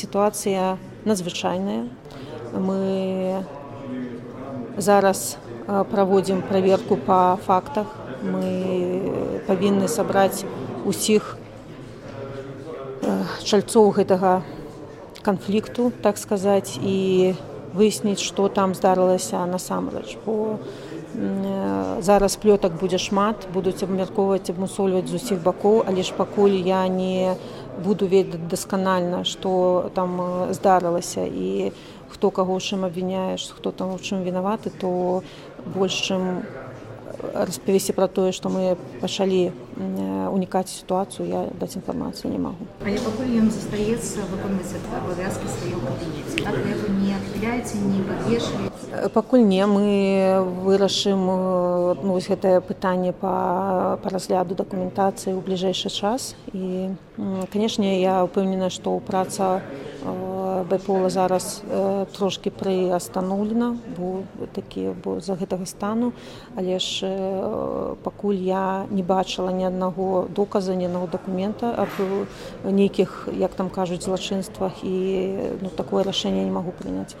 сітуацыя надзвычайная. Мы зараз праводзім праверку па фактах. Мы павінны сабраць усіх чальцоў гэтага канфлікту так сказаць і выясніць што там здарылася насамрэч. Бо зараз плётак будзе шмат будуць абмяркоўваць абмусольваць з усіх бакоў але ж пакуль я не буду ведаць дасканальна што там здарылася. І хто каго ў чым абвіняеш хто там у чым вінаваты то больш чым распавесці пра тое што мы пачалі унікаць сітуацыю я даць інфармацыю не магу. Але пакуль ён застаецца выконваць абавязкі сваёй кабінеце вы не адхіляеце не падвешваеце пакуль не мы вырашым ну, вось гэтае пытанне па, па разгляду дакументацыі ў бліжэйшы час. І канешне я ўпэўнена што праца бэпола зараз э, трошки прыастаноўлена бо такі бо за гэтага стану. Але ж э, пакуль я не бачыла ні аднаго доказа ні аднаго дакумента аб нейкіх як там кажуць злачынствах. І ну, такое рашэнне не магу прыняць